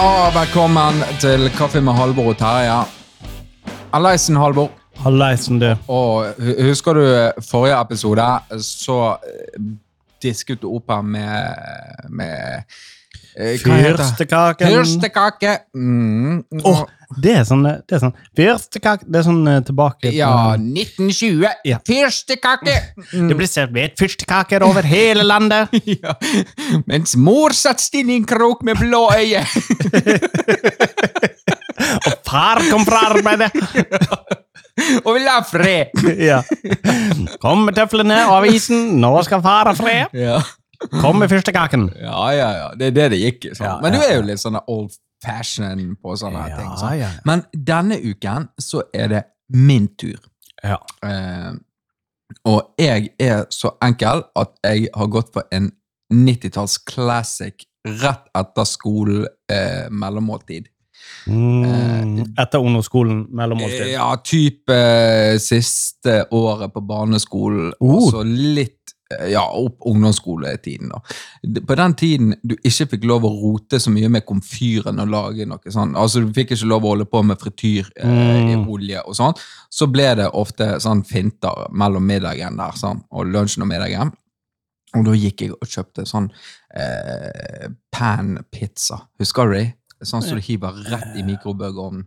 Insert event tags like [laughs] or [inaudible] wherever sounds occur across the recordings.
og velkommen til Kaffe med Halvor og Terje. Alleisen, Halvor. Hallaisen, du. Og husker du forrige episode, så eh, disket du opp her med, med eh? Fyrstekaken. Fyrstekake. Mm. Oh, det er sånn det er sånn Fyrstekake Det er sånn tilbake tilbake Ja, 1920. Ja. Fyrstekake. Det blir servert fyrstekaker over hele landet. [laughs] ja. Mens mor satt stille i en krok med blå øye. [laughs] Og far kom fra arbeidet. [laughs] og ville ha fred. ja. Kom med tøflene og avisen. Nå skal far ha fred. Ja. Kom med fyrstekaken. Ja, ja, ja. Det er det det gikk i. Ja, Men du er jo litt sånn old fashion på sånne Ja, ting. Så. Men denne uken så er det min tur. Ja. Eh, og jeg er så enkel at jeg har gått for en 90-talls classic rett etter skolen, eh, mellommåltid. Mm. Etter ungdomsskolen, mellommåltid. Ja, type eh, siste året på barneskolen, Uh. og så litt eh, ja, opp ungdomsskoletiden. da. På den tiden du ikke fikk lov å rote så mye med komfyren og lage noe sånn, altså du fikk ikke lov å holde på med frityr eh, i Mm. og sånn, så ble det ofte sånn finter mellom middagen der, sånn, og lunsjen og middagen. Og da gikk jeg og kjøpte sånn eh, pan-pizza. Husker du det? Sånn som du hiver rett i mikrobølgeovnen.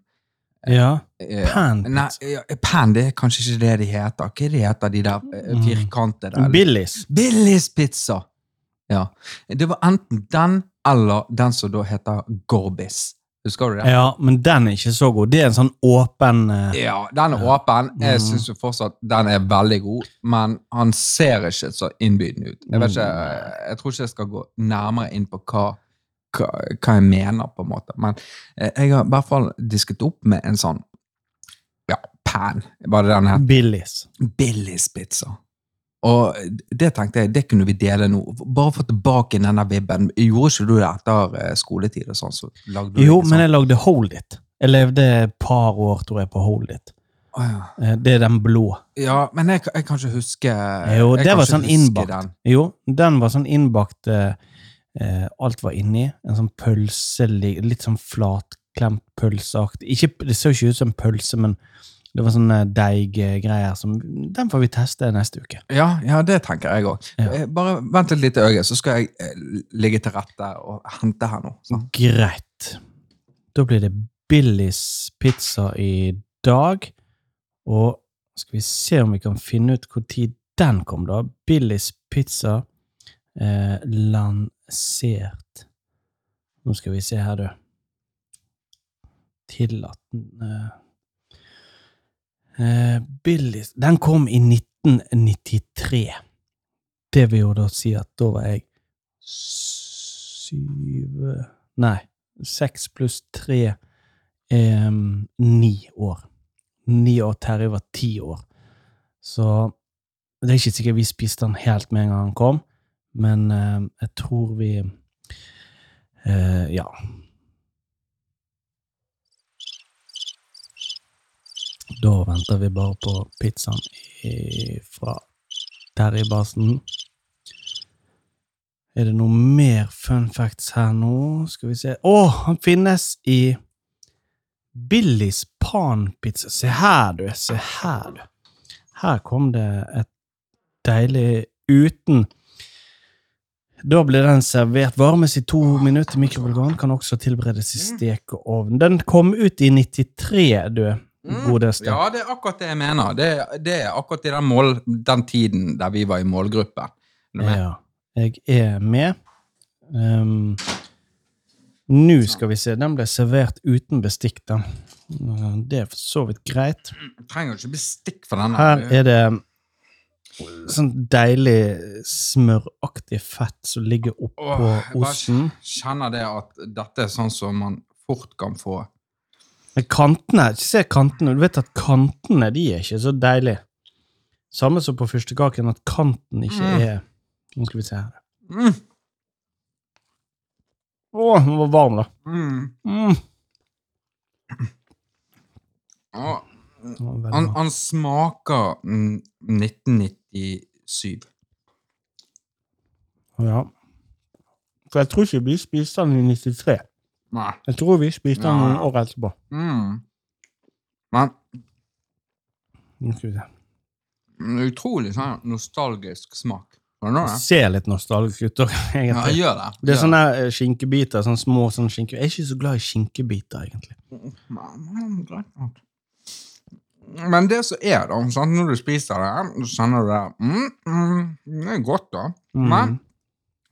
Ja. Eh. Nei, pan det er kanskje ikke det de heter. Hva de heter, de der eh, Mm. firkantede? Billis. Billis pizza! Ja. Det var enten den eller den som da heter Gorbis. Husker du det? Ja, men den er ikke så god. Det er en sånn åpen uh... Ja, den er åpen. Jeg Mm. syns jo fortsatt den er veldig god, men han ser ikke så innbydende ut. Jeg vet ikke, jeg tror ikke jeg skal gå nærmere inn på hva, hva, hva jeg mener, på en måte. Men eh, jeg har i hvert fall disket opp med en sånn ja, pan, var det den het? Billis. Billis pizza. Og det tenkte jeg, det kunne vi dele nå. Bare få tilbake denne vibben. Gjorde ikke du det etter eh, skoletid? og sånn? Så Jo, men sånn? jeg lagde Hold It. Jeg levde et par år, tror jeg, på Hold It. Oh, ja. Eh, Det er den blå. Ja, men jeg, jeg kan ikke huske Jo, det var sånn innbakt. den. Jo, den var sånn innbakt eh, eh, Alt var inni. En sånn pølse, litt sånn flatklemt pølseaktig. Det så ikke ut som pølse, men det var sånne deiggreier som Den får vi teste neste uke. Ja, ja, det tenker jeg òg. Ja. Bare vent et lite øye, så skal jeg eh, ligge til rette og hente her nå. Så. Greit. Da blir det Billis pizza i dag. Og skal vi se om vi kan finne ut når den kom, da. Billis pizza eh, lansert Nå skal vi se her, du. Tillatt uh, eh, Billis Den kom i 1993. Det vil jo da si at da var jeg syv Nei, seks pluss tre er um, ni år. Ni år. Terje var ti år. Så det er ikke sikkert vi spiste den helt med en gang han kom, men eh, jeg tror vi eh, Ja. Da venter vi bare på pizzaen fra Terje-basen. Er det noe mer fun facts her nå? Skal vi se Å, han finnes i Billys Pan-pizza. Se her, du. Se her, du. Her kom det et deilig uten Da blir den servert varmes i to minutter i mikrobølgeovn. Kan også tilberedes i stekeovn. Den kom ut i 93, du. Godeste. Ja, det er akkurat det jeg mener. Det, det er akkurat i den, mål, den tiden der vi var i målgruppen. Ja, jeg er med. Um, Nå skal vi se. Den ble servert uten bestikk, da. Det er for så vidt greit. Jeg trenger ikke bestikk for denne. Her er det sånn deilig smøraktig fett som ligger oppå Åh, jeg osten. kjenner det at dette er sånn som man fort kan få. Men kantene, se kantene. Du vet at kantene de er ikke så deilige. Samme som på fyrstekaken, at kanten ikke Mm. er Nå skal vi se her. Mm, Å, den var varm, da. mm. Mm. Åh, han, han smaker mm, 1997. Ja. For jeg tror ikke vi spiste den i 93. Nei. Jeg tror vi spiste den noen år etterpå. Mm. Men utrolig sånn nostalgisk smak. Det ser litt nostalgisk ut òg, [laughs] Ja, egentlig. gjør det. Det er Gjør sånne eh, skinkebiter, sånne små sånne skinke... Jeg er ikke så glad i skinkebiter, egentlig. Nei, greit nok. Men det som er, da, sant? når du spiser det, så kjenner du det mm, mm, Det er godt, da. Mm. Men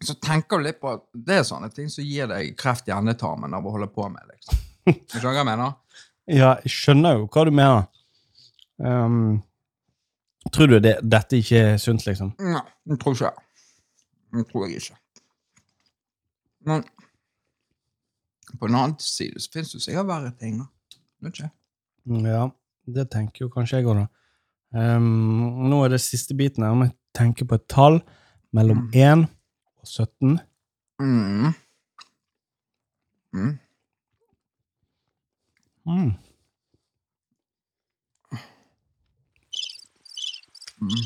så tenker du litt på at det er sånne ting som gir deg kreft i endetarmen av å holde på med. liksom. Du skjønner hva jeg mener? [laughs] Ja, jeg skjønner jo hva du mener. Um, tror du det, dette ikke er sunt, liksom? Nei, jeg tror ikke det. Det tror jeg ikke. Men på den annen side så finnes det sikkert verre ting. Vet ikke. Mm, Ja, det tenker jo kanskje jeg òg, da. Um, nå er det siste biten her. Om jeg tenker på et tall mellom 1 og 17 Mm. Mm. mm. Mm.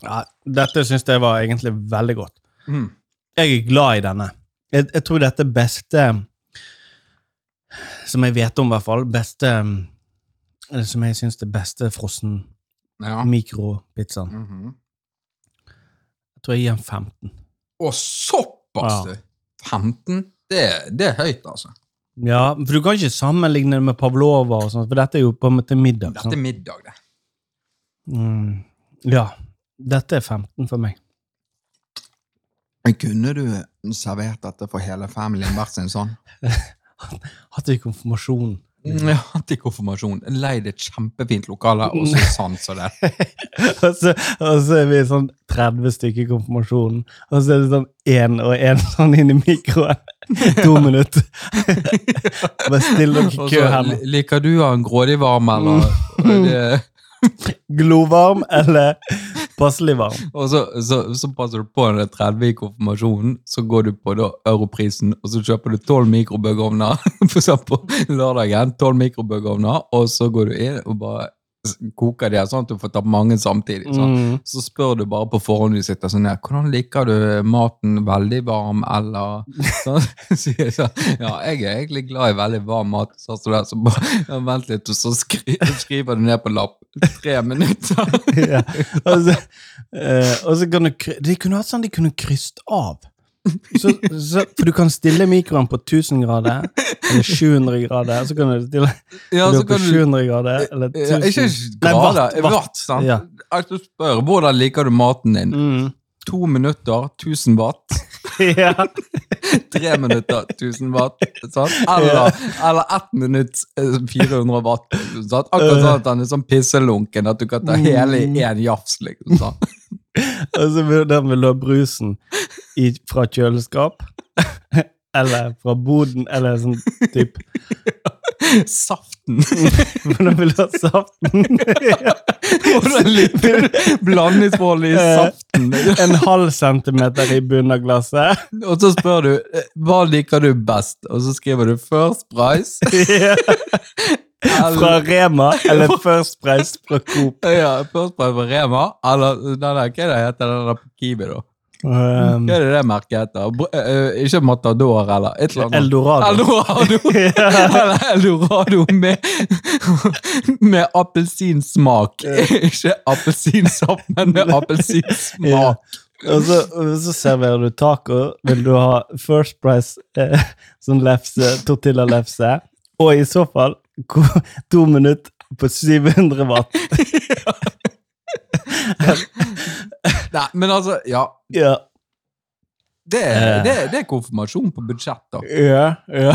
Ja, dette syns jeg var egentlig veldig godt. Mm. Jeg er glad i denne. Jeg, jeg tror dette er beste Som jeg vet om, i hvert fall. Beste eller Som jeg syns er beste frossen Ja. mikropizzaen. Mhm. Jeg tror jeg gir den 15. Å, såpass, Ja. 15? Det, det er høyt, altså. Ja, for du kan ikke sammenligne det med pavlova, og sånt, for dette er jo på en måte middag. Dette er middag, det. Mm, ja. Dette er 15 for meg. Kunne du servert dette for hele familien vært sin sånn? [laughs] [laughs] Hatt i konfirmasjon. Ja, til konfirmasjon. Leid et kjempefint lokale, og så [laughs] sånn som det. [laughs] og, så, og så er vi sånn 30 stykker i konfirmasjonen, og så er det sånn én og én sånn inn i mikroen. To minutter. Bare still dere i kø her liker du å ha en grådig varm, eller det, Glovarm eller passelig varm? Og så, så, så passer du på er 30 i konfirmasjonen, så går du på da europrisen, og så kjøper du 12 mikrobølgeovner [laughs] på lørdagen. 12 mikrobølgeovner, og så går du inn og bare koker det, sånn at du får ta mange samtidig. Sånn. Mm. Så spør du bare på forhånd du sitter sånn her, hvordan liker du maten veldig varm, eller [laughs] sånn, [laughs] sier jeg sånn, ja, jeg er egentlig glad i veldig varm mat, sånn som det, så bare, ja, vent litt, og så skri, skriver du ned på lapp, tre minutter. [laughs] ja. og, så, eh, og så kan du De kunne hatt sånn de kunne kryst av. Så, så, for du kan stille mikroen på 1000 grader eller 700 grader. Så kan du stille Ja, så på kan du, 700 grader eller 1000 Ja, ikke grader, watt, watt, sant? Ja. Altså spør, hvordan liker du maten din? Mm. To minutter, 1000 watt. [laughs] ja. Tre minutter, 1000 watt. Sant? Eller, eller ett minutt, eh, 400 watt. Sant? Akkurat sånn at den er sånn pisselunken, at du kan ta hele i én jafs. Liksom, sant? [laughs] Og så vil den vil du ha brusen i, fra kjøleskap. [laughs] Eller fra boden, eller sånn type Saften. Hvordan vil du ha saften? [laughs] Hvordan liker du blandingsforholdet i saften? En halv centimeter i bunnen av glasset. [laughs] Og så spør du eh, hva liker du best, og så skriver du First Price. Fra Rema eller First Price fra Coop. Ja, First Price fra Rema, eller hva er heter den der på Kiwi, da? Um, Hva er det det merket heter? Br- eh, ikke Matador, eller et eller annet. Eldorado. Eldorado! [laughs] Eller Eldorado med, med appelsinsmak. Ikke appelsinsaft, men med Ja. Og så, så serverer du taco. Vil du ha First Price eh, sånn lefse, tortilla-lefse? Og i så fall to minutter på 700 watt. [laughs] [laughs] Nei, men altså, ja. Ja, Det Eh. det, det er konfirmasjon på budsjett, da. ja, ja.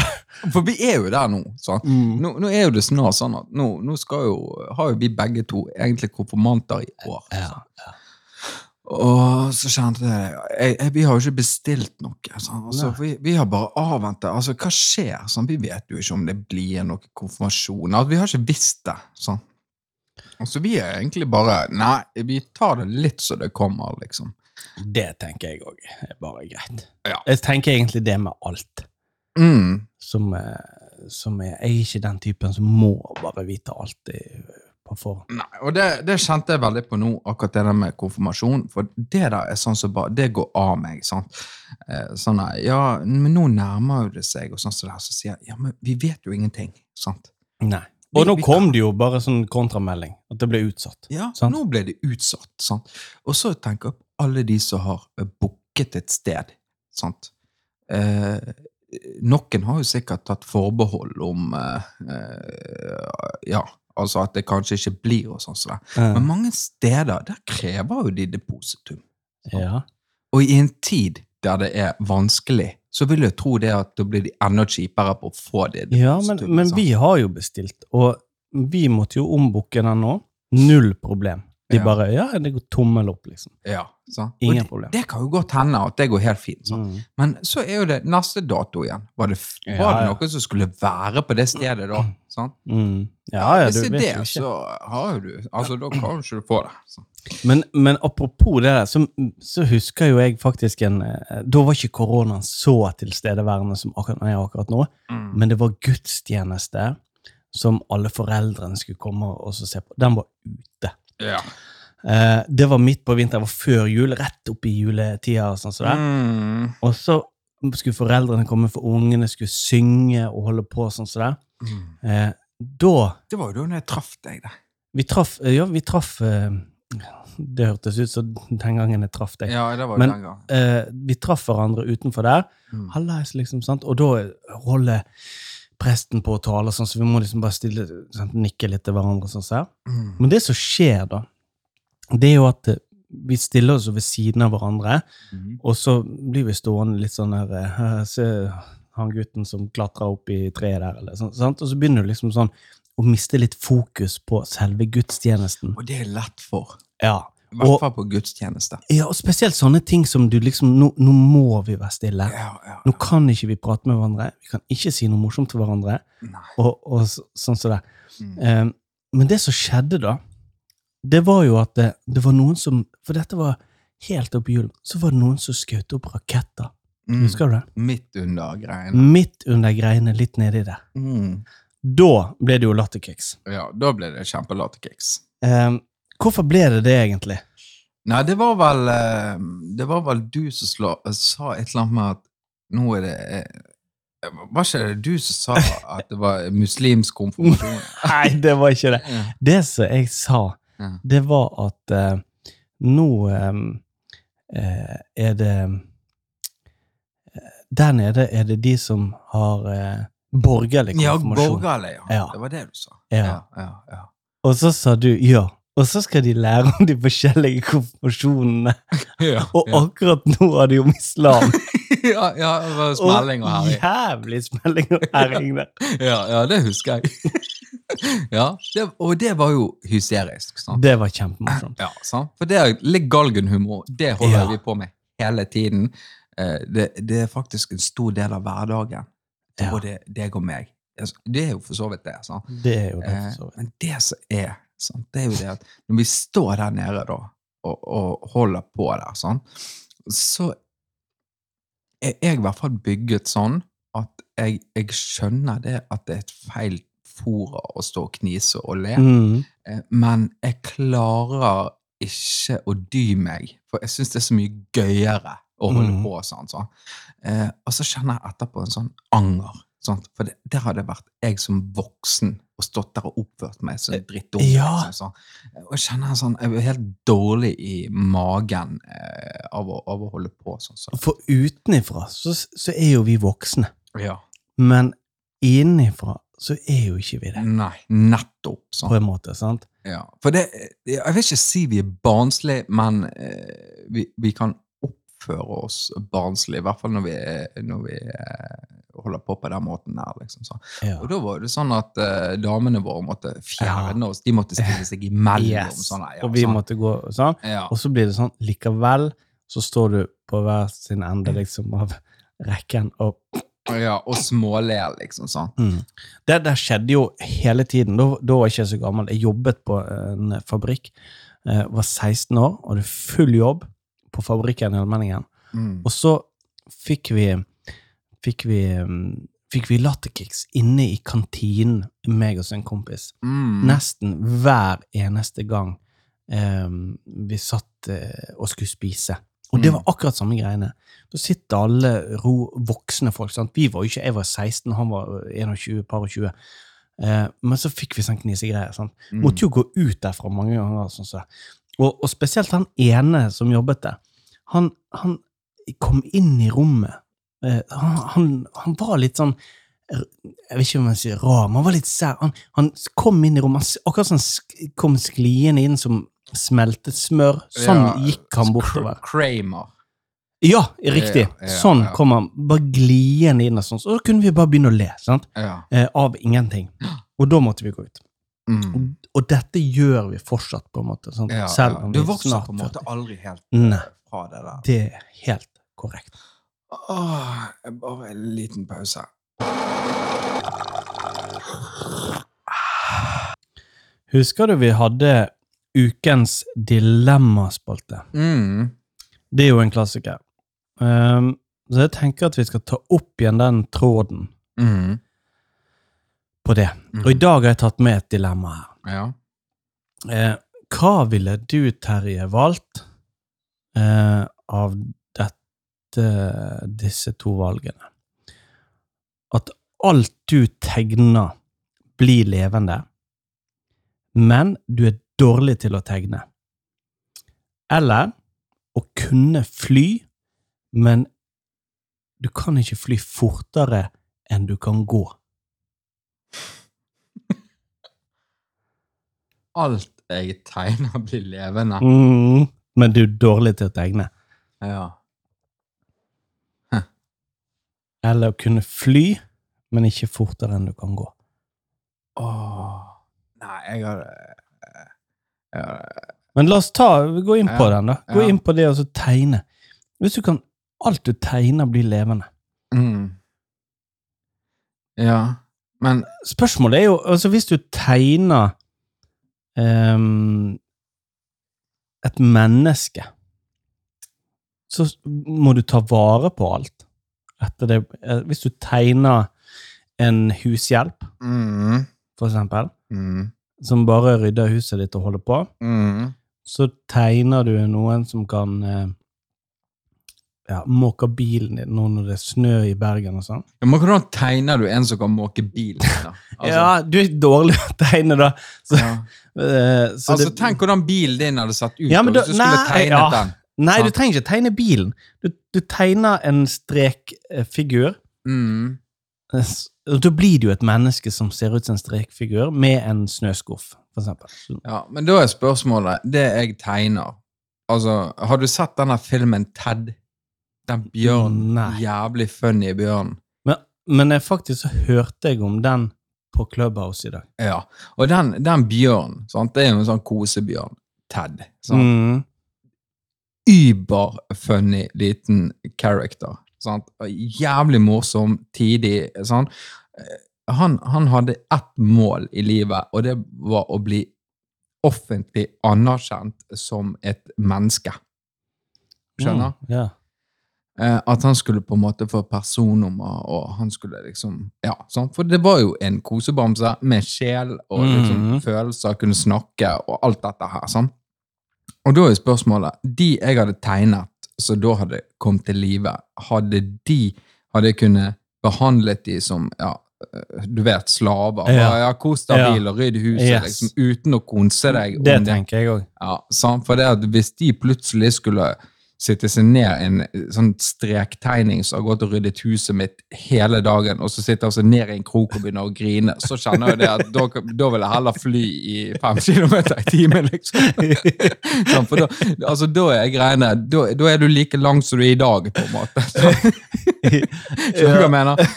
For vi er jo der nå. Mm. Nå, nå er jo det snart sånn at nå, nå jo, har jo vi begge to egentlig konfirmanter i år. Ja, ja. Og så kjente jeg, jeg, jeg Vi har jo ikke bestilt noe. Sånn. Altså, vi, vi har bare avventet. Altså, hva skjer? Sånn? Vi vet jo ikke om det blir noe konfirmasjon. Altså, vi har ikke visst det. Sånn. Altså, vi er egentlig bare Nei, vi tar det litt så det kommer, liksom. Det tenker jeg òg er bare greit. Ja. Jeg tenker egentlig det med alt. Mm. Som, eh, som er, jeg er ikke den typen som må bare vite alt i, på forhånd. Nei, og det, det kjente jeg veldig på nå, akkurat det der med konfirmasjon. For det der er sånn som bare Det går av meg. sant? Eh, sånn der, Ja, men nå nærmer det seg, og sånn som det her, så sier jeg ja, men vi vet jo ingenting. sant? Nei. Og nå kom det jo bare sånn kontramelding, at det ble utsatt. Ja, Sant. nå ble det utsatt. sant? Og så tenker jeg på alle de som har eh, booket et sted. sant? Eh, noen har jo sikkert tatt forbehold om eh, eh, Ja, altså at det kanskje ikke blir og sånn. sånn. Men mange steder der krever jo de depositum. ja. Og i en tid der det er vanskelig, så vil jeg tro det at da blir de enda kjipere på å få det ja, men, men vi har jo bestilt, og vi måtte jo ombooke den nå. Null problem. De bare Ja, det går tommel opp, liksom. Ja, sant? Ingen det, problem. Det kan jo godt hende at det går helt fint. Mm. Men så er jo det neste dato igjen. Var det, var Ja, det ja. noen som skulle være på det stedet da? Sant? Mm. Ja, ja, Hvis du det er det, så har jo du Altså, da kan du ikke få det. sant? Men, men apropos det der, så, så husker jo jeg faktisk en eh, Da var ikke koronaen så tilstedeværende som akkurat, nei, akkurat nå, men det var gudstjeneste som alle foreldrene skulle komme og se på. Den var ute. Ja. Eh, det var midt på vinteren, det var før jul, rett opp i juletida. og sånn som. Mm. Og så skulle foreldrene komme, for ungene skulle synge og holde på sånn som det. Mm. Eh, da Det var jo da jeg traff deg, da. Vi traff eh, Ja, vi traff eh, Det hørtes ut som den gangen jeg traff deg. Ja, det var Men- den gangen. Eh, vi traff hverandre utenfor der. Mm. Liksom, sant? Og da holder presten på å tale, sånn, så vi må liksom bare stille, sånn, nikke litt til hverandre. Sånn, så. Mm. Men det som skjer da, det er jo at eh, vi stiller oss ved siden av hverandre, Mm. og så blir vi stående litt sånn her eh, Se han gutten som klatrer opp i treet der, eller sånn. Sant? Og så begynner du liksom sånn å miste litt fokus på selve gudstjenesten. Og det er lett for. Ja. I hvert fall på gudstjeneste. ja, og spesielt sånne ting som du liksom Nå, nå må vi være stille. Ja, ja. Nå kan ikke vi prate med hverandre. Vi kan ikke si noe morsomt til hverandre. Nei. Og, og så, sånn som det. Mm. Um, men det som skjedde da, det var jo at det, det var noen som For dette var helt opp i julen. Så var det noen som skjøt opp raketter. Mm. Husker du det? Midt under greiene. Midt under greiene, litt nedi der. Mm. Da ble det jo latterkicks. Ja, da ble det kjempelatterkicks. Eh, hvorfor ble det det, egentlig? Nei, det var vel eh, Det var vel du som slå, sa et eller annet med at nå er det eh, Var ikke det du som sa [laughs] at det var muslimsk konfirmasjon? Nei, det var ikke det. Ja. Det som jeg sa, det var at eh, nå er det Der nede er det de som har borgerlig borgerlig Ja, borgerlig, ja. Ja. Det var det du sa. Ja. ja, ja, ja. Og så sa du ja. Og så skal de lære om de forskjellige konfirmasjonene. Ja, Og ja. akkurat nå har de om islam. [laughs] ja, ja, var smelling og herring. jævlig smelling og herring der. Ja, ja, det husker jeg. ja, det, og det var jo hysterisk. Sant? Det var kjempemorsomt. Ja, sant? For det er litt galgenhumor. Det holder vi på med hele tiden. Eh, Det, det er faktisk en stor del av hverdagen både deg og meg. Altså, Det er jo for så vidt det. sant? Det er jo det. Eh, for så vidt. Men det som er, sant? det er jo det at når vi står der nede da, og, og holder på der, sant? så er jeg i hvert fall bygget sånn at jeg, jeg skjønner det at det er et feil fora å stå og knise og le. Mm. Eh, Men jeg klarer ikke å dy meg, for jeg syns det er så mye gøyere å holde Mhm. på sånn. sånn. Eh, og så kjenner jeg etterpå en sånn anger. Sant? For det, der har det vært jeg som voksen og stått der og oppført meg som en drittunge. Ja. Liksom, sånn. Og jeg kjenner en sånn, jeg blir helt dårlig i magen eh, av, å, av å holde på sånn. Så. For utenifra så, så er jo vi voksne. Ja. Men innifra så er jo ikke vi det, Nei, nettopp. sånn. på en måte. sant? Ja, for det, jeg vil ikke si vi er barnslige, men eh, vi, vi kan oppføre oss barnslig, i hvert fall når vi, når vi eh, holder på på den måten her. Liksom, så. Ja. Og da var det sånn at uh, damene våre måtte fjerne oss, de måtte stille seg imellom. [laughs] Yes. Sånn, ja, og vi sånn. måtte gå sånn. ja. Og så blir det sånn likevel, så står du på hver sin ende liksom av rekken og ja, og småler, liksom. sånn. mm. det, der skjedde jo hele tiden. Da, da var jeg ikke så gammel. Jeg jobbet på en fabrikk. Jeg var 16 år, og hadde full jobb på fabrikken i Allmenningen. Mm. Og så fikk vi fikk vi, mm, fikk vi latterkicks inne i kantinen, meg og sin en kompis. Mm. Nesten hver eneste gang eh, vi satt eh, og skulle spise. Og det Mm. var akkurat samme greiene. Da sitter alle ro, voksne folk. Sant? Vi var jo ikke, Jeg var 16, han var 21, par og 20. Eh, men så fikk vi sånn knisegreier. Sant? Mm. Måtte jo gå ut derfra mange ganger. Sånn så. og, og spesielt han ene som jobbet der. Han, han kom inn i rommet. Eh, han, han, han var litt sånn Jeg vet ikke om jeg sier rar, men han var litt sær. Han, han kom inn i rommet, akkurat som han sk- kom skliende inn som smeltet smør. Sånn Ja, gikk han bortover. Kramer. Ja, riktig. Ja, ja, sånn kom han, bare gliende inn og sånn. Så da kunne vi bare begynne å le, sant? Eh, av ingenting. [gasps] Og da måtte vi gå ut. Mm. Og, og dette gjør vi fortsatt, på en måte. Ja, Selv ja. Du vokser på en måte aldri helt Nei. eh, fra det der. Det er helt korrekt. Åh, bare en liten pause. Husker du vi hadde ukens dilemmaspalte? Mm. Det er jo en klassiker. Um, så jeg tenker at vi skal ta opp igjen den tråden Mm. På det. Og i dag har jeg tatt med et dilemma her. Ja. Eh, hva ville du, Terje, valgt eh, av dette, disse to valgene? At alt du tegner, blir levende, men du er dårlig til å tegne. Eller å kunne fly, men du kan ikke fly fortere enn du kan gå. Alt jeg tegner, blir levende. Mm, men du er dårlig til å tegne. Ja. Eller å kunne fly, men ikke fortere enn du kan gå. Åh. Nei, jeg har jeg har- Men la oss ta, gå inn på Ja, den, da. Gå ja. inn på det og så tegne. Hvis du kan Alt du tegner, blir levende. mm. Ja, men Spørsmålet er jo altså Hvis du tegner ehm, et menneske, så må du ta vare på alt. Etter det. Eh, Hvis du tegner en hushjelp, mm. for eksempel, Mm. som bare rydder huset ditt og holder på, Mm. så tegner du noen som kan eh, ja, måker bilen din nå når det er snø i Bergen og sånn. Ja, Men hvordan tegner du en som kan måke bilen? Da? Altså, [laughs] ja, du er dårlig å tegne, da. Så, ja. uh, [laughs] så altså det- Tenk hvordan bilen din hadde sett ut Ja, da, hvis du skulle nei, tegnet ja. den. Nei, du trenger ikke tegne bilen. Du, du tegner en strekfigur. Mm. eh, s- Og da blir det jo et menneske som ser ut som en strekfigur, med en snøskuff, for eksempel. Ja, men da er spørsmålet Det jeg tegner Altså, Har du sett denne filmen Ted? Den bjørnen. Nei. Jævlig funny bjørnen. Men, men jeg faktisk så hørte jeg om den på Clubhouse i dag. Ja. Og den, den bjørnen, sant? det er jo en sånn kosebjørn. Ted. Sant? Mm. Uber-funny liten character. Sant? Jævlig morsom, tidig. Sant? Eh, Han, han hadde ett mål i livet, og det var å bli offentlig anerkjent som et menneske. Skjønner? Mm, ja. Eh, at han skulle på en måte få personnummer, og han skulle liksom Ja, sånn. For det var jo en kosebamse med sjel og liksom Mhm. følelser, kunne snakke og alt dette her. sånn. Og da er spørsmålet De jeg hadde tegnet, som da hadde kommet til live, hadde de Hadde jeg kunnet behandlet de som ja, eh, du vet, slaver? Ja. Ja, Kos deg bil og rydd huset, Yes. liksom, uten å konse deg. Det det. tenker jeg òg. Ja, sant? For det at hvis de plutselig skulle sitte seg ned en eh, sånn strektegning som har gått og ryddet huset mitt hele dagen, og så sitter altså ned i en krok og begynner å grine, så kjenner jeg det at da, da vil jeg heller fly i fem kilometer i timen, liksom. [laughs] Sånn, for da, altså, da er greiene da, da er du like lang som du er i dag, på en måte. Så, [laughs] skjønner du hva jeg mener? [laughs]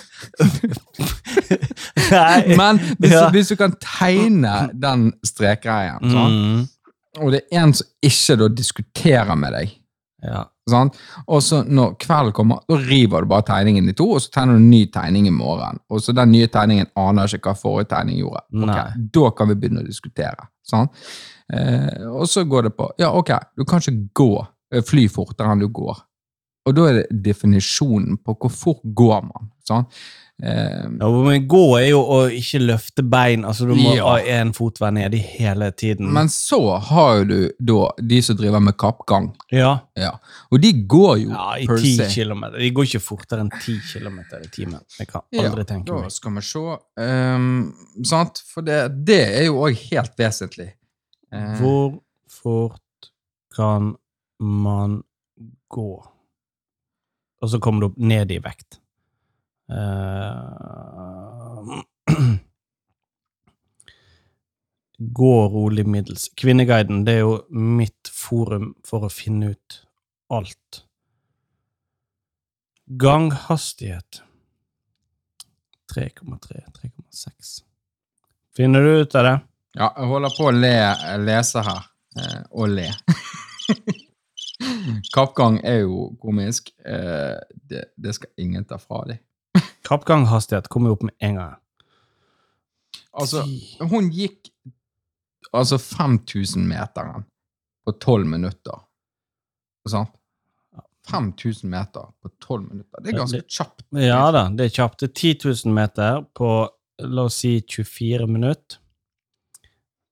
Men hvis, Ja. hvis du kan tegne den strekgreien, sånn, og det er en som ikke da diskuterer med deg, Ja. Sånn? Og så når kvelden kommer, da river du bare tegningen i to, og så tegner du en ny tegning i morgen. Og så den nye tegningen aner ikke hva forrige tegning gjorde. Ok, Da kan vi begynne å diskutere. Sånn? Eh, og så går det på Ja, ok, du kan ikke gå, eh, fly fortere enn du går. Og da er det definisjonen på hvor fort går man. Sånn. Eh, Ja, men gå er jo å ikke løfte bein. altså Du må Ja. ha én fot hver nedi hele tiden. men så har du da de som driver med kappgang. ja, Ja. Og de går jo ja, i per 10 se. kilometer. De går ikke fortere enn 10 kilometer i timen. Jeg kan Ja, aldri tenke da meg. skal vi se. Um, sant? For det, det er jo òg helt vesentlig. Eh, Hvor fort kan man gå? Og så kommer du opp ned i vekt. Eh, [clears throat] gå rolig middels. Kvinneguiden det er jo mitt forum for å finne ut alt. Ganghastighet 3,3, 3,6. Finner du ut av det? Ja, jeg holder på å le, lese her. Eh, og le. [laughs] Kappgang er jo komisk. Eh, det, det skal ingen ta fra dem. Kappganghastighet kommer jo opp med en gang. Altså, hun gikk altså 5000-meteren på 12 minutter. Sant? 5000 meter på 12 minutter. Det er ganske kjapt. Ja da, det er kjapt. Det er 10 000 meter på la oss si 24 minutter.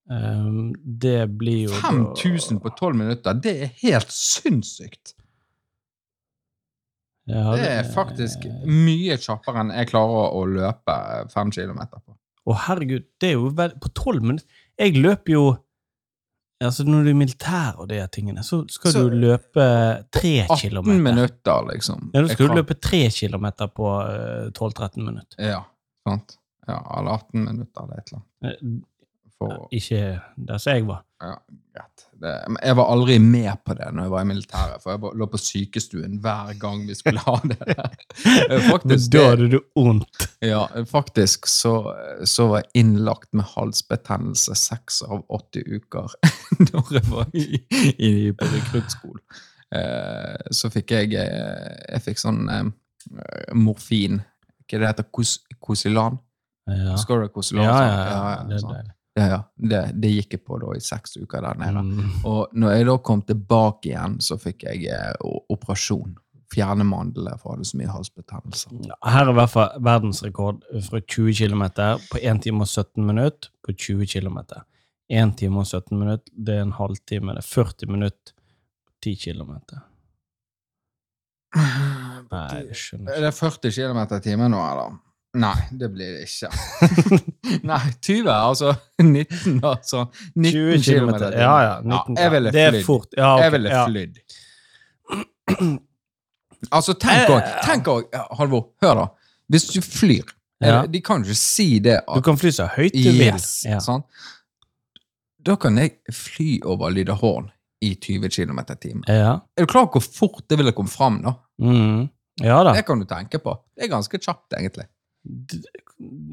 Um, det blir jo 5000 på 12 minutter, det er helt sinnssykt. Det er faktisk mye kjappere enn jeg klarer å løpe 5 kilometer på. Å, herregud, det er jo vel På 12 minutter Jeg løper jo Altså, når du er militær og de tingene, så skal Så- du løpe tre 18 kilometer. minutter, liksom. Ja, da skal du løpe tre kilometer på eh, 12-13 minutter. Ja, sant. Ja, eller 18 minutter eller et eller annet. Eh, For, Ikke der som jeg var. ja, greit. Det, jeg var aldri med på det når jeg var i militæret, for jeg var, lå på sykestuen hver gang vi skulle ha det. [laughs] Eh, Faktisk, da det, hadde du vondt. ja, faktisk så, så var jeg innlagt med halsbetennelse seks av åtte uker [laughs] når jeg var i, i, på rekruttskolen. Eh, så fikk jeg eh, Jeg fikk sånn eh, morfin. Hva det heter Kos, Kosilan? Ja, du Kosilan? ja, ja, ja, ja, det er sånn. deilig. Ja, ja. Det, det gikk jeg på da i seks uker der nede. Mm. Og når jeg da kom tilbake igjen, så fikk jeg eh, operasjon. Fjerne mandlene, for jeg hadde så mye halsbetennelse. Ja, Her er i hvert fall verdensrekord fra 20 km på 1 time og 17 minutter på 20 km. 1 time og 17 minutter, det er en halvtime. Det er 40 minutter på 10 km. Nei, jeg skjønner Er ikke. det 40 km i timen nå, eller? Nei, det blir det ikke. [laughs] Nei, 20, altså [laughs] 19, altså. 19 20 km. Ja, ja. 19, jeg ville det er flydd. fort. Ja, okay. Jeg ville ja. flydd. Altså, tenk Eh, òg, tenk òg, Halvor, hør da. Hvis du flyr Ja. De kan jo ikke si det Du kan fly så høyt du vil. Yes, Ja. sånn. Da kan jeg fly over Lydahorn i 20 km i timen. Ja. Er du klar over hvor fort det ville komme fram? da? Mm. ja da. Det kan du tenke på. Det er ganske kjapt, egentlig.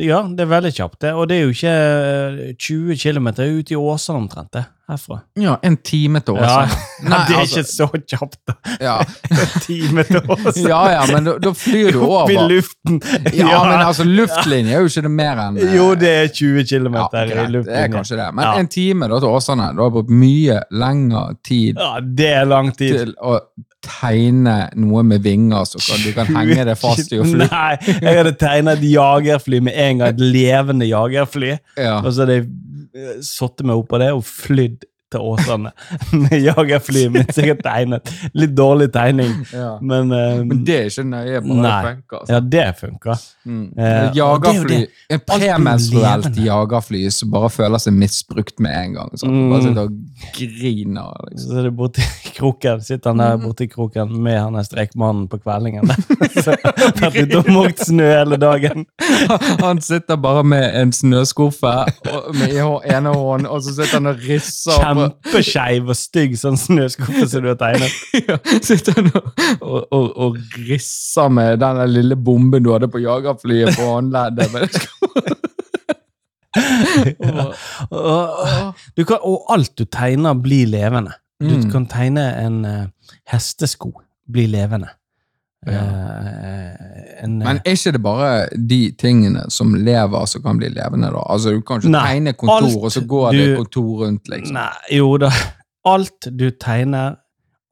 Ja, det er veldig kjapt, det. Og det er jo ikke eh, 20 km ut i Åsane omtrent, det. Herfra. Ja, en time til Ja, Åsane. [laughs] det er altså, ikke så kjapt, da. ja. [laughs] En time til Åsane. ja, ja, men da, da flyr du [laughs] Opp i luften. Ja, men altså, luftlinje er jo ikke det mer enn eh, Jo, det er 20 km ja, i luftlinje. det er kanskje det. Men Ja. en time da til Åsane, du har brukt mye lengre tid Ja, det er lang tid. til å tegne noe med vinger, så kan, du kan [laughs] henge det fast i å fly. Nei, jeg hadde tegna et jagerfly med en gang. Et levende jagerfly. Ja. Og så hadde jeg eh, satt meg på det og flydd til Åsane [laughs] med jagerflyet mitt sikkert tegnet. Litt dårlig tegning, [laughs] Ja. men, uh, Men det er ikke nøye, bare Nei. funker. Altså. Ja, det funka. Mm. Eh, er jagerfly, blir premenstruelt jagerfly som bare føler seg misbrukt med en gang. Så. Mm. Bare sitter og griner. Liksom. Så er det borti kroken, sitter han der borti kroken med han der strekmannen på kveldingen. [laughs] Så ute og måkt snø hele dagen. Han sitter bare med en snøskuffe og- med i ene hånden, og så sitter han og risser. på- Kjempeskeiv og stygg sånn snøskuffe som du har tegnet. [laughs] Ja, sitter han og, og, og, risser med den lille bomben du hadde på jagerflyet på håndleddet. Men [laughs] Og, og, du kan, og alt du tegner, blir levende. Du Mm. kan tegne en uh, hestesko, blir levende. Ja. Eh, en, Men er ikke det bare de tingene som lever, som kan bli levende? da? Altså, Du kan ikke Nei, tegne kontor, alt og så går det kontor rundt, liksom. Nei, jo da. Alt du tegner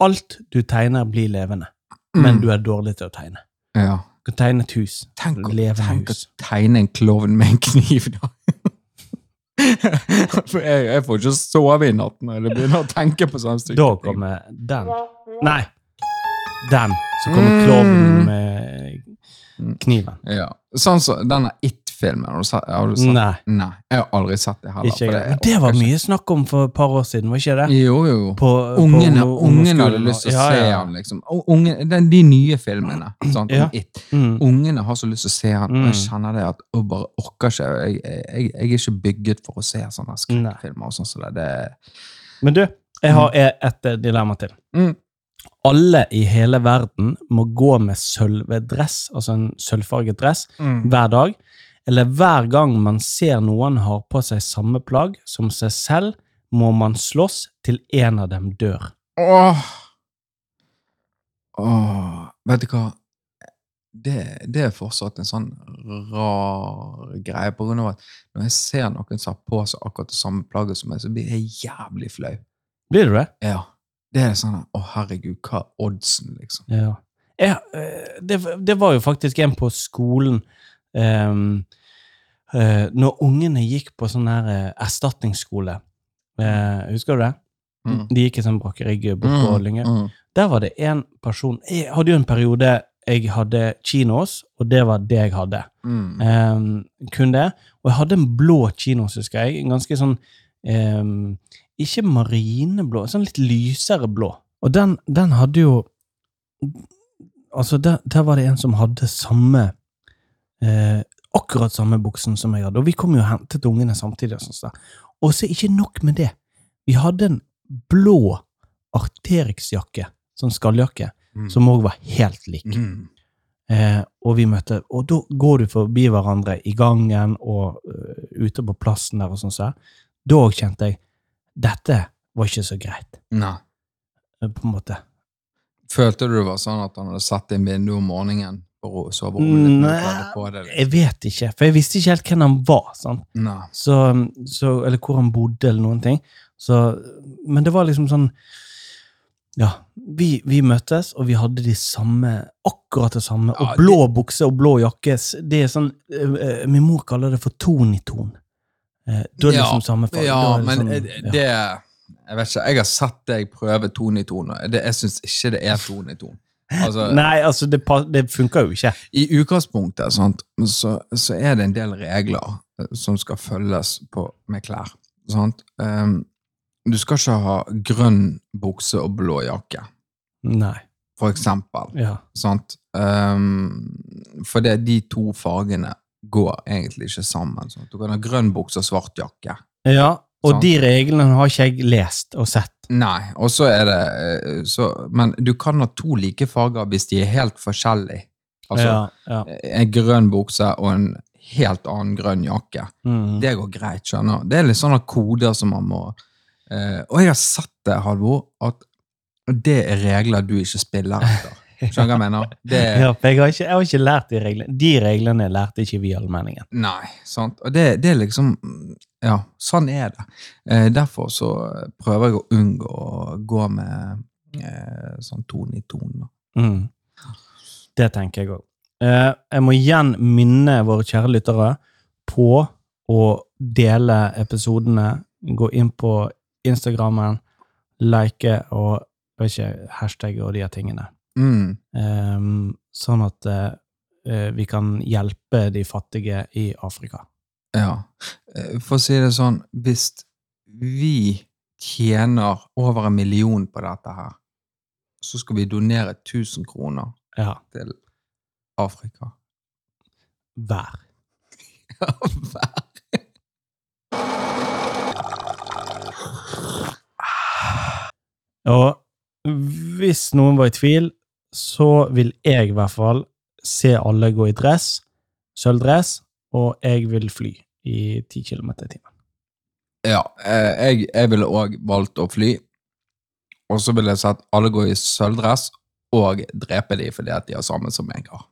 Alt du tegner, blir levende. Men Mm. du er dårlig til å tegne. Ja, Kan tegne et hus. Tenk, tenk å tegne en klovn med en kniv, da. [laughs] For jeg, jeg får ikke sove i natt når jeg begynner å tenke på sånne stykker. Da kommer den. Nei. Den. Så kommer klovnen med kniven. Ja. Sånn som denne It-filmen. Har du sett? den? Nei. Nei. Jeg har aldri sett det heller. Jeg. Det var mye snakk om for et par år siden, var ikke det? Jo, jo. På, Ungene, på ungene hadde lyst til å ja, se ja, han, liksom. Og Unge, den, de nye filmene sant, Ja. om It. Mm. Ungene har så lyst til å se han, og jeg Mm. kjenner det at jeg bare orker ikke. Jeg, jeg, jeg er ikke bygget for å se sånne skrekkfilmer og sånn som det. det. Men du, jeg har e- et eh, dilemma til. Mm. Alle i hele verden må gå med sølvedress, altså en sølvfarget dress, Mm. hver dag. Eller hver gang man ser noen har på seg samme plagg som seg selv, må man slåss til en av dem dør. Åh. Åh. Vet du hva? Det, det er fortsatt en sånn rar greie, på grunn av at når jeg ser noen som har på seg akkurat det samme plagget som meg, så blir jeg jævlig flau. Blir du det? Ja. Det er sånn Å, herregud, hva er oddsen, liksom? Ja. Jeg, eh, det, det var jo faktisk en på skolen um, uh, Når ungene gikk på sånn her eh, erstatningsskole. uh, husker du det? Mm. De gikk i sånn brakkerigg bort mm. Mm. Der var det en person Jeg hadde jo en periode jeg hadde kinos, og det var det jeg hadde. Mm. Um, kun det. Og jeg hadde en blå kinos, husker jeg. En ganske sånn ehm, Ikke marineblå, sånn litt lysere blå. Og den, den hadde jo Altså, der, der var det en som hadde samme eh, Akkurat samme buksen som jeg hadde. Og vi kom jo og hentet ungene samtidig. Og sånn. Og så ikke nok med det. Vi hadde en blå Arterix-jakke, sånn skalljakke, Mm. som òg var helt lik. Mm. Eh, og vi møtte, og da går du forbi hverandre i gangen og uh, ute på plassen der og sånn. så. Da kjente jeg dette var ikke så greit, Nei. eh, på en måte. Følte du det var sånn at han hadde satt inn vinduet om morgenen på soverommet? liksom? Jeg vet ikke, for jeg visste ikke helt hvem han var. Så, så, eller hvor han bodde, eller noen ting. Så, men det var liksom sånn Ja, vi, vi møttes, og vi hadde de samme, akkurat det samme. Og Ja, blå bukse og blå jakke. Det er sånn eh, eh, Min mor kaller det for ton i ton. Eh, da er Ja, liksom samme farge. Ja, liksom, er men sånn, det Jeg vet ikke, jeg har sett deg prøve ton i ton, det, jeg syns ikke det er ton i ton. Altså, [laughs] Nei, altså, det, det funker jo ikke. I utgangspunktet sant, så, så er det en del regler eh, som skal følges på, med klær. Sant? Um, du skal ikke ha grønn bukse og blå jakke, Nei. for eksempel. Ja. Sant? Um, for det, de to fargene går egentlig ikke sammen. Sånn. Du kan ha grønn bukse og svart jakke. ja og sånn. de reglene har ikke jeg lest og sett. Nei, og så er det eh, så, Men du kan ha to like farger hvis de er helt forskjellige. Altså ja, ja. en grønn bukse og en helt annen grønn jakke. Mm. Det går greit, skjønner du. Det er litt sånne koder som man må eh, Og jeg har sett det, Halvor, at det er regler du ikke spiller etter. [laughs] Skjønner hva jeg mener? Det Ja, jeg har, ikke, jeg har ikke lært de reglene. De reglene lærte ikke vi i allmenningen. Nei, sant. Og det, det er liksom Ja, sånn er det. Eh, derfor så prøver jeg å unngå å gå med eh, sånn tone i tone. Mm. Det tenker jeg òg. Eh, jeg må igjen minne våre kjære lyttere på å dele episodene. Gå inn på Instagrammen, like og ikke, hashtag og de tingene. Mm. Um, sånn at uh, vi kan hjelpe de fattige i Afrika. Ja. Eh, For å si det sånn, hvis vi tjener over en million på dette her, så skal vi donere 1000 kroner Ja, til Afrika. [laughs] hver. Og hvis noen var i tvil, så vil jeg i hvert fall se alle gå i dress, sølvdress, og jeg vil fly i 10 km i timen. Ja, eh, jeg, jeg ville òg valgt å fly. Og så ville jeg sett alle gå i sølvdress og drepe de fordi at de har samme som jeg har.